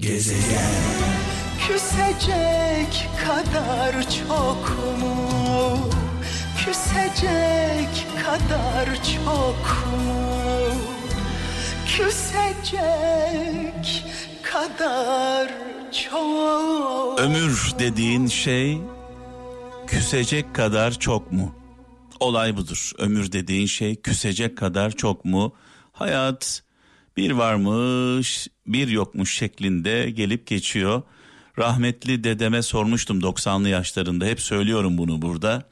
Gezegen Küsecek kadar çok mu? Küsecek kadar çok mu? Küsecek kadar çok Ömür dediğin şey küsecek kadar çok mu? Olay budur. Ömür dediğin şey küsecek kadar çok mu? Hayat bir varmış bir yokmuş şeklinde gelip geçiyor. Rahmetli dedeme sormuştum 90'lı yaşlarında hep söylüyorum bunu burada.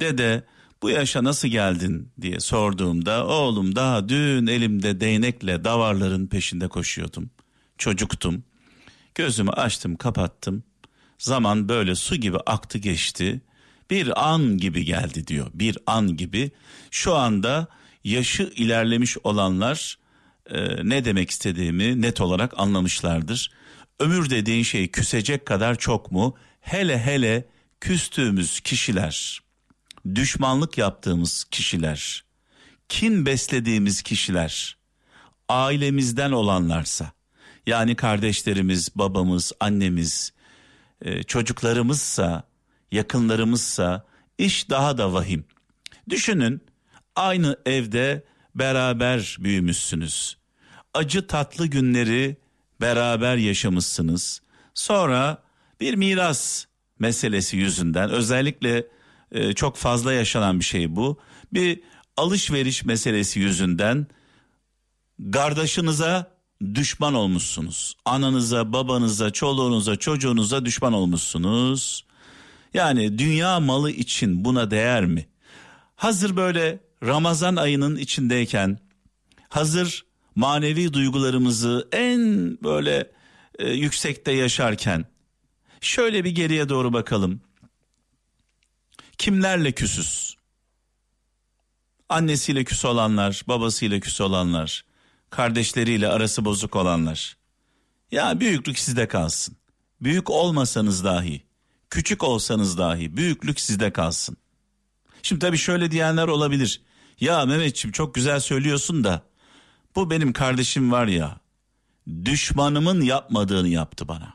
Dede bu yaşa nasıl geldin diye sorduğumda oğlum daha dün elimde değnekle davarların peşinde koşuyordum. Çocuktum. Gözümü açtım kapattım. Zaman böyle su gibi aktı geçti. Bir an gibi geldi diyor. Bir an gibi. Şu anda yaşı ilerlemiş olanlar e, ne demek istediğimi net olarak anlamışlardır. Ömür dediğin şey küsecek kadar çok mu? Hele hele küstüğümüz kişiler, düşmanlık yaptığımız kişiler, kin beslediğimiz kişiler, ailemizden olanlarsa, yani kardeşlerimiz, babamız, annemiz, e, çocuklarımızsa, yakınlarımızsa iş daha da vahim. Düşünün aynı evde beraber büyümüşsünüz. Acı tatlı günleri beraber yaşamışsınız. Sonra bir miras meselesi yüzünden özellikle e, çok fazla yaşanan bir şey bu. Bir alışveriş meselesi yüzünden kardeşinize düşman olmuşsunuz. Ananıza, babanıza, çoluğunuza, çocuğunuza düşman olmuşsunuz. Yani dünya malı için buna değer mi? Hazır böyle Ramazan ayının içindeyken hazır manevi duygularımızı en böyle e, yüksekte yaşarken şöyle bir geriye doğru bakalım. Kimlerle küsüz? Annesiyle küs olanlar, babasıyla küs olanlar, kardeşleriyle arası bozuk olanlar. Ya büyüklük sizde kalsın. Büyük olmasanız dahi, küçük olsanız dahi büyüklük sizde kalsın. Şimdi tabii şöyle diyenler olabilir. Ya Mehmetçim çok güzel söylüyorsun da bu benim kardeşim var ya düşmanımın yapmadığını yaptı bana.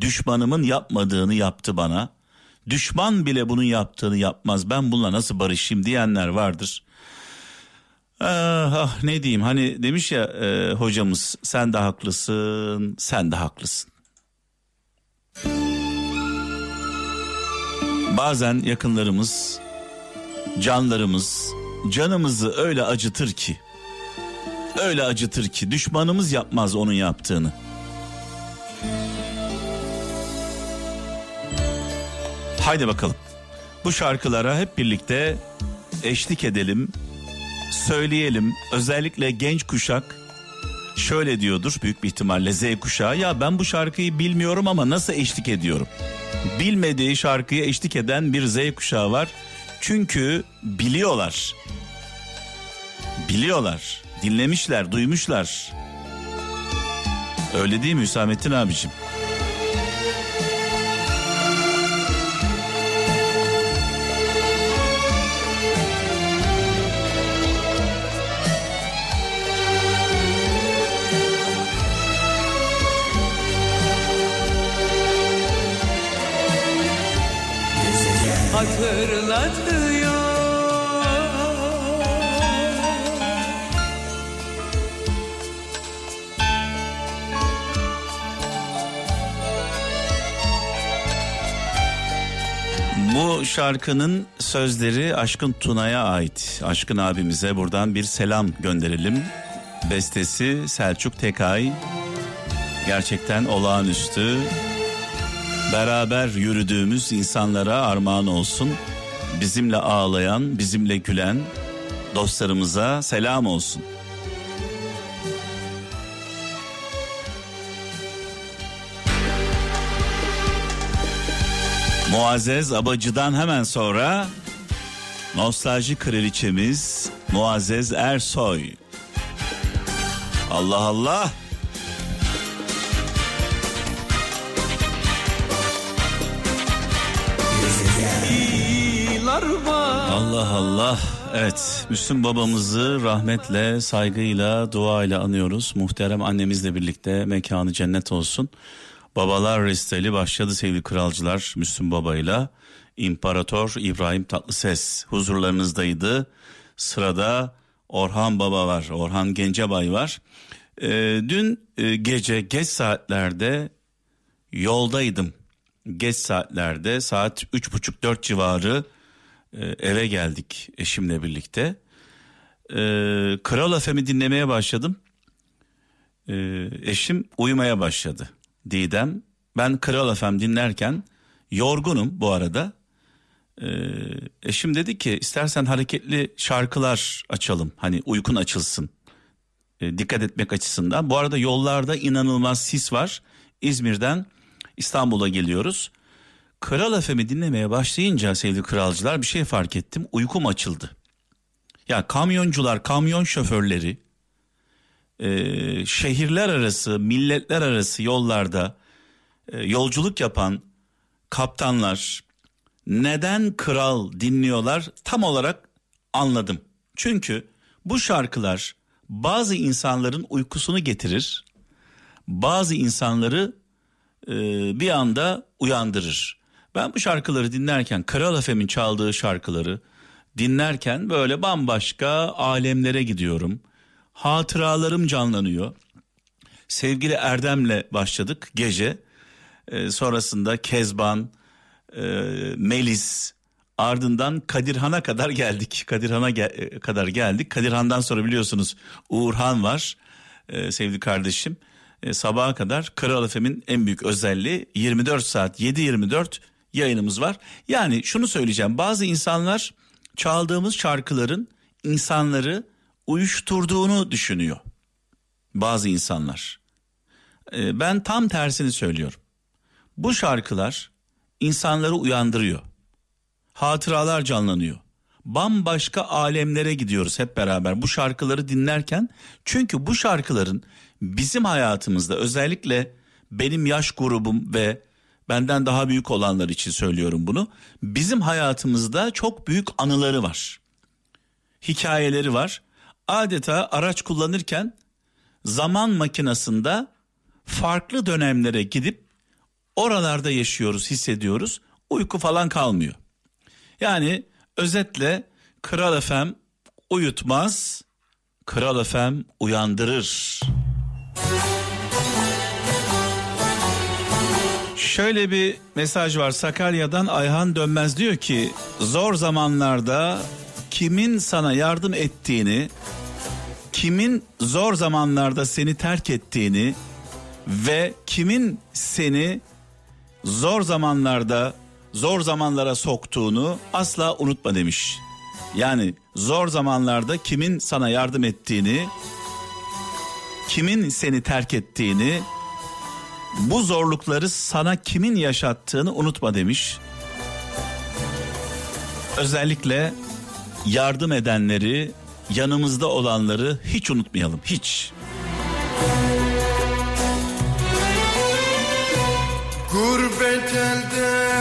Düşmanımın yapmadığını yaptı bana. Düşman bile bunun yaptığını yapmaz. Ben bununla nasıl barışayım diyenler vardır. Ah, ah ne diyeyim hani demiş ya e, hocamız sen de haklısın sen de haklısın. Bazen yakınlarımız canlarımız canımızı öyle acıtır ki öyle acıtır ki düşmanımız yapmaz onun yaptığını. Haydi bakalım. Bu şarkılara hep birlikte eşlik edelim, söyleyelim. Özellikle genç kuşak şöyle diyordur büyük bir ihtimalle Z kuşağı. Ya ben bu şarkıyı bilmiyorum ama nasıl eşlik ediyorum? Bilmediği şarkıya eşlik eden bir Z kuşağı var. Çünkü biliyorlar. Biliyorlar. Dinlemişler, duymuşlar. Öyle değil mi Hüsamettin abicim? Şarkının sözleri Aşkın Tuna'ya ait. Aşkın abimize buradan bir selam gönderelim. Bestesi Selçuk Tekay. Gerçekten olağanüstü. Beraber yürüdüğümüz insanlara armağan olsun. Bizimle ağlayan, bizimle gülen dostlarımıza selam olsun. Muazzez Abacı'dan hemen sonra nostalji kraliçemiz Muazzez Ersoy. Allah Allah. Allah Allah. Evet, Müslüm babamızı rahmetle, saygıyla, duayla anıyoruz. Muhterem annemizle birlikte mekanı cennet olsun. Babalar resteli başladı sevgili kralcılar Müslüm babayla. İmparator İbrahim Tatlıses huzurlarınızdaydı. Sırada Orhan Baba var, Orhan Gencebay var. Ee, dün e, gece geç saatlerde yoldaydım. Geç saatlerde saat üç buçuk dört civarı e, eve geldik eşimle birlikte. E, Kral Efem'i dinlemeye başladım. E, eşim uyumaya başladı. Didem ben Kral Efem dinlerken yorgunum bu arada. E, eşim dedi ki istersen hareketli şarkılar açalım. Hani uykun açılsın. E, dikkat etmek açısından. Bu arada yollarda inanılmaz sis var. İzmir'den İstanbul'a geliyoruz. Kral FM'i dinlemeye başlayınca sevgili kralcılar bir şey fark ettim. Uykum açıldı. Ya kamyoncular, kamyon şoförleri, e, şehirler arası, milletler arası yollarda e, yolculuk yapan kaptanlar neden kral dinliyorlar tam olarak anladım. Çünkü bu şarkılar bazı insanların uykusunu getirir, bazı insanları e, bir anda uyandırır. Ben bu şarkıları dinlerken Kral Efem'in çaldığı şarkıları dinlerken böyle bambaşka alemlere gidiyorum. Hatıralarım canlanıyor. Sevgili Erdem'le başladık gece. Ee, sonrasında Kezban, e, Melis, ardından Kadirhan'a kadar geldik. Kadirhan'a ge- kadar geldik. Kadirhan'dan sonra biliyorsunuz Uğurhan var e, sevgili kardeşim. E, sabaha kadar Kral Efem'in en büyük özelliği 24 saat 7-24 yayınımız var. Yani şunu söyleyeceğim bazı insanlar çaldığımız şarkıların insanları uyuşturduğunu düşünüyor. Bazı insanlar. Ee, ben tam tersini söylüyorum. Bu şarkılar insanları uyandırıyor. Hatıralar canlanıyor. Bambaşka alemlere gidiyoruz hep beraber bu şarkıları dinlerken. Çünkü bu şarkıların bizim hayatımızda özellikle benim yaş grubum ve benden daha büyük olanlar için söylüyorum bunu. Bizim hayatımızda çok büyük anıları var. Hikayeleri var. Adeta araç kullanırken zaman makinasında farklı dönemlere gidip oralarda yaşıyoruz, hissediyoruz. Uyku falan kalmıyor. Yani özetle Kral Efem uyutmaz, Kral Efem uyandırır. Şöyle bir mesaj var Sakarya'dan Ayhan Dönmez diyor ki zor zamanlarda kimin sana yardım ettiğini, kimin zor zamanlarda seni terk ettiğini ve kimin seni zor zamanlarda zor zamanlara soktuğunu asla unutma demiş. Yani zor zamanlarda kimin sana yardım ettiğini, kimin seni terk ettiğini bu zorlukları sana kimin yaşattığını unutma demiş. Özellikle yardım edenleri, yanımızda olanları hiç unutmayalım, hiç. Gurbet elde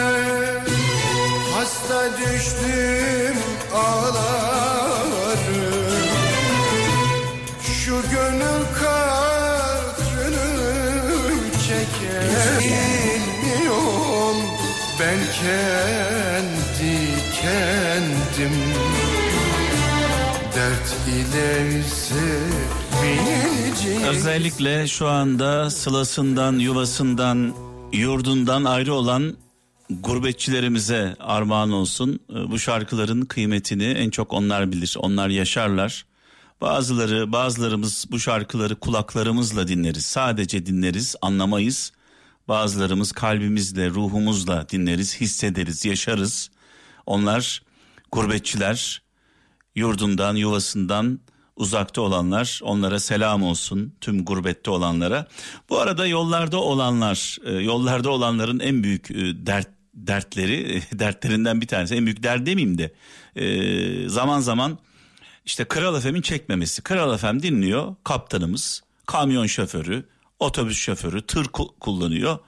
hasta düştüm ağlarım Şu gönül Bilmiyorum ben kendi kendim Dert ile sevineceğim Özellikle şu anda sılasından, yuvasından, yurdundan ayrı olan gurbetçilerimize armağan olsun. Bu şarkıların kıymetini en çok onlar bilir, onlar yaşarlar. Bazıları, bazılarımız bu şarkıları kulaklarımızla dinleriz. Sadece dinleriz, anlamayız. Bazılarımız kalbimizle, ruhumuzla dinleriz, hissederiz, yaşarız. Onlar gurbetçiler, yurdundan, yuvasından uzakta olanlar, onlara selam olsun tüm gurbette olanlara. Bu arada yollarda olanlar, e, yollarda olanların en büyük e, dert dertleri, dertlerinden bir tanesi, en büyük dert demeyeyim de e, zaman zaman işte Kral Efem'in çekmemesi. Kral Efem dinliyor kaptanımız, kamyon şoförü, otobüs şoförü, tır kullanıyor.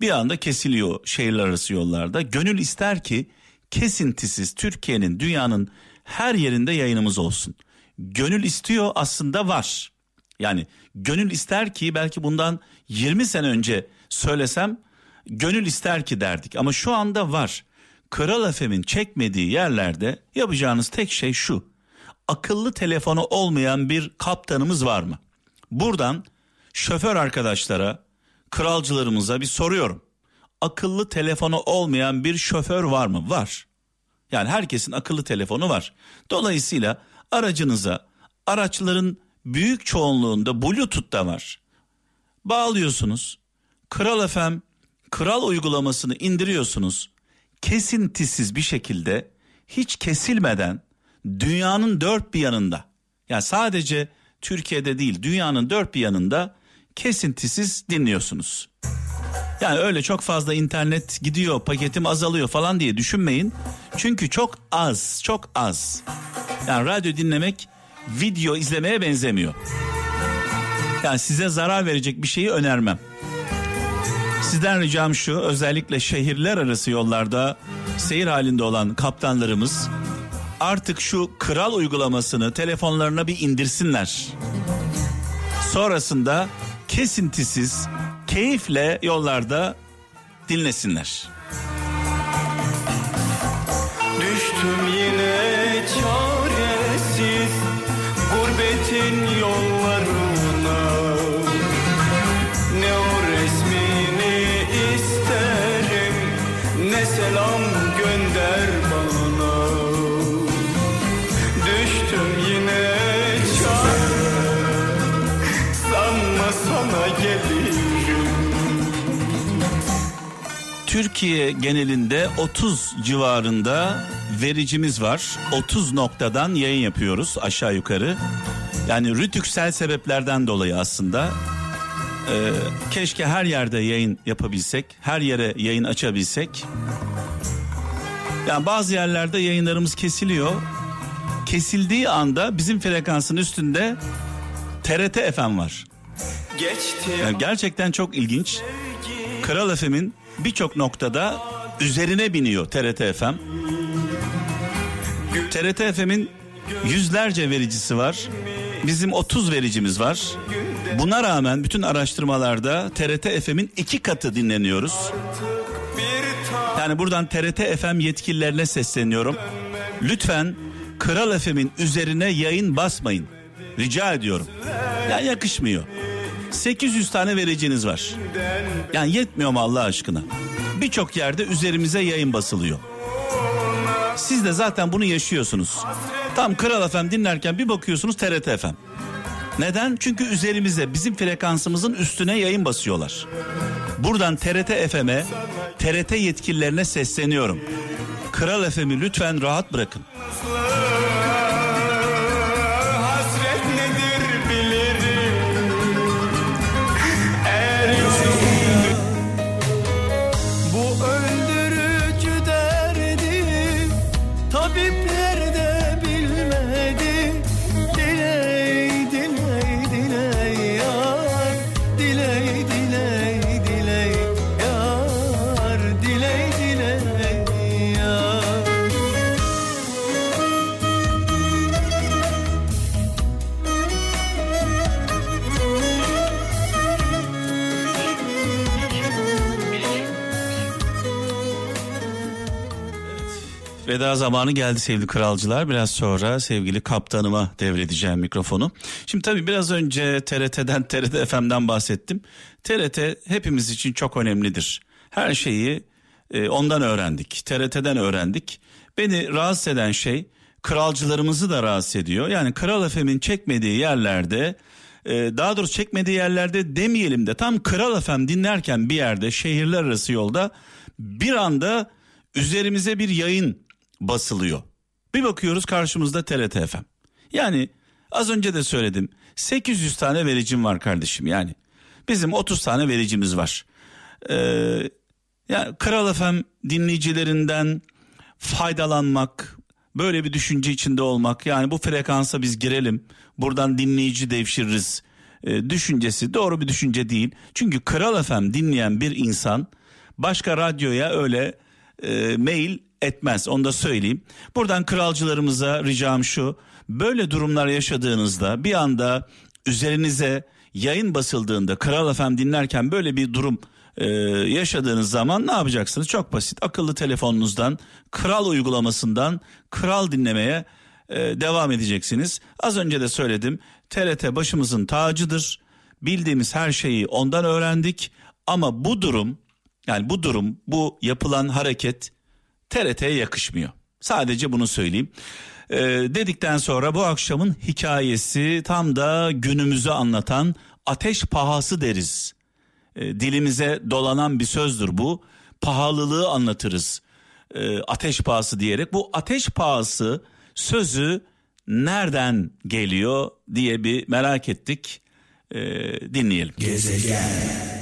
Bir anda kesiliyor şehirler arası yollarda. Gönül ister ki kesintisiz Türkiye'nin, dünyanın her yerinde yayınımız olsun. Gönül istiyor aslında var. Yani gönül ister ki belki bundan 20 sene önce söylesem gönül ister ki derdik ama şu anda var. Kral FM'in çekmediği yerlerde yapacağınız tek şey şu. Akıllı telefonu olmayan bir kaptanımız var mı? Buradan şoför arkadaşlara, kralcılarımıza bir soruyorum. Akıllı telefonu olmayan bir şoför var mı? Var. Yani herkesin akıllı telefonu var. Dolayısıyla aracınıza araçların büyük çoğunluğunda Bluetooth da var. Bağlıyorsunuz. Kral FM Kral uygulamasını indiriyorsunuz. Kesintisiz bir şekilde hiç kesilmeden dünyanın dört bir yanında yani sadece Türkiye'de değil dünyanın dört bir yanında kesintisiz dinliyorsunuz. Yani öyle çok fazla internet gidiyor paketim azalıyor falan diye düşünmeyin. Çünkü çok az çok az. Yani radyo dinlemek video izlemeye benzemiyor. Yani size zarar verecek bir şeyi önermem. Sizden ricam şu özellikle şehirler arası yollarda seyir halinde olan kaptanlarımız artık şu kral uygulamasını telefonlarına bir indirsinler. Sonrasında kesintisiz keyifle yollarda dinlesinler. Türkiye genelinde 30 civarında vericimiz var. 30 noktadan yayın yapıyoruz aşağı yukarı. Yani rütüksel sebeplerden dolayı aslında. Ee, keşke her yerde yayın yapabilsek, her yere yayın açabilsek. Yani bazı yerlerde yayınlarımız kesiliyor. Kesildiği anda bizim frekansın üstünde TRT FM var. Yani gerçekten çok ilginç. Kral FM'in birçok noktada üzerine biniyor TRT FM. TRT FM'in yüzlerce vericisi var. Bizim 30 vericimiz var. Buna rağmen bütün araştırmalarda TRT FM'in iki katı dinleniyoruz. Yani buradan TRT FM yetkililerine sesleniyorum. Lütfen Kral FM'in üzerine yayın basmayın. Rica ediyorum. Ya yakışmıyor. 800 tane vericiniz var. Yani yetmiyor mu Allah aşkına? Birçok yerde üzerimize yayın basılıyor. Siz de zaten bunu yaşıyorsunuz. Tam Kral FM dinlerken bir bakıyorsunuz TRT FM. Neden? Çünkü üzerimize bizim frekansımızın üstüne yayın basıyorlar. Buradan TRT FM'e, TRT yetkililerine sesleniyorum. Kral FM'i lütfen rahat bırakın. Veda zamanı geldi sevgili kralcılar. Biraz sonra sevgili kaptanıma devredeceğim mikrofonu. Şimdi tabii biraz önce TRT'den, TRT FM'den bahsettim. TRT hepimiz için çok önemlidir. Her şeyi e, ondan öğrendik. TRT'den öğrendik. Beni rahatsız eden şey kralcılarımızı da rahatsız ediyor. Yani Kral FM'in çekmediği yerlerde e, daha doğrusu çekmediği yerlerde demeyelim de tam Kral FM dinlerken bir yerde şehirler arası yolda bir anda üzerimize bir yayın basılıyor. Bir bakıyoruz karşımızda TRT FM. Yani az önce de söyledim 800 tane vericim var kardeşim yani. Bizim 30 tane vericimiz var. Ee, ya Kral FM dinleyicilerinden faydalanmak, böyle bir düşünce içinde olmak yani bu frekansa biz girelim buradan dinleyici devşiririz e, düşüncesi doğru bir düşünce değil. Çünkü Kral FM dinleyen bir insan başka radyoya öyle e, mail etmez onu da söyleyeyim. Buradan kralcılarımıza ricam şu böyle durumlar yaşadığınızda bir anda üzerinize yayın basıldığında Kral FM dinlerken böyle bir durum e, yaşadığınız zaman ne yapacaksınız? Çok basit akıllı telefonunuzdan Kral uygulamasından Kral dinlemeye e, devam edeceksiniz. Az önce de söyledim TRT başımızın tacıdır. Bildiğimiz her şeyi ondan öğrendik ama bu durum yani bu durum bu yapılan hareket TRT'ye yakışmıyor. Sadece bunu söyleyeyim. Ee, dedikten sonra bu akşamın hikayesi tam da günümüzü anlatan ateş pahası deriz. Ee, dilimize dolanan bir sözdür bu. Pahalılığı anlatırız. Ee, ateş pahası diyerek bu ateş pahası sözü nereden geliyor diye bir merak ettik. Ee, dinleyelim. Gezegen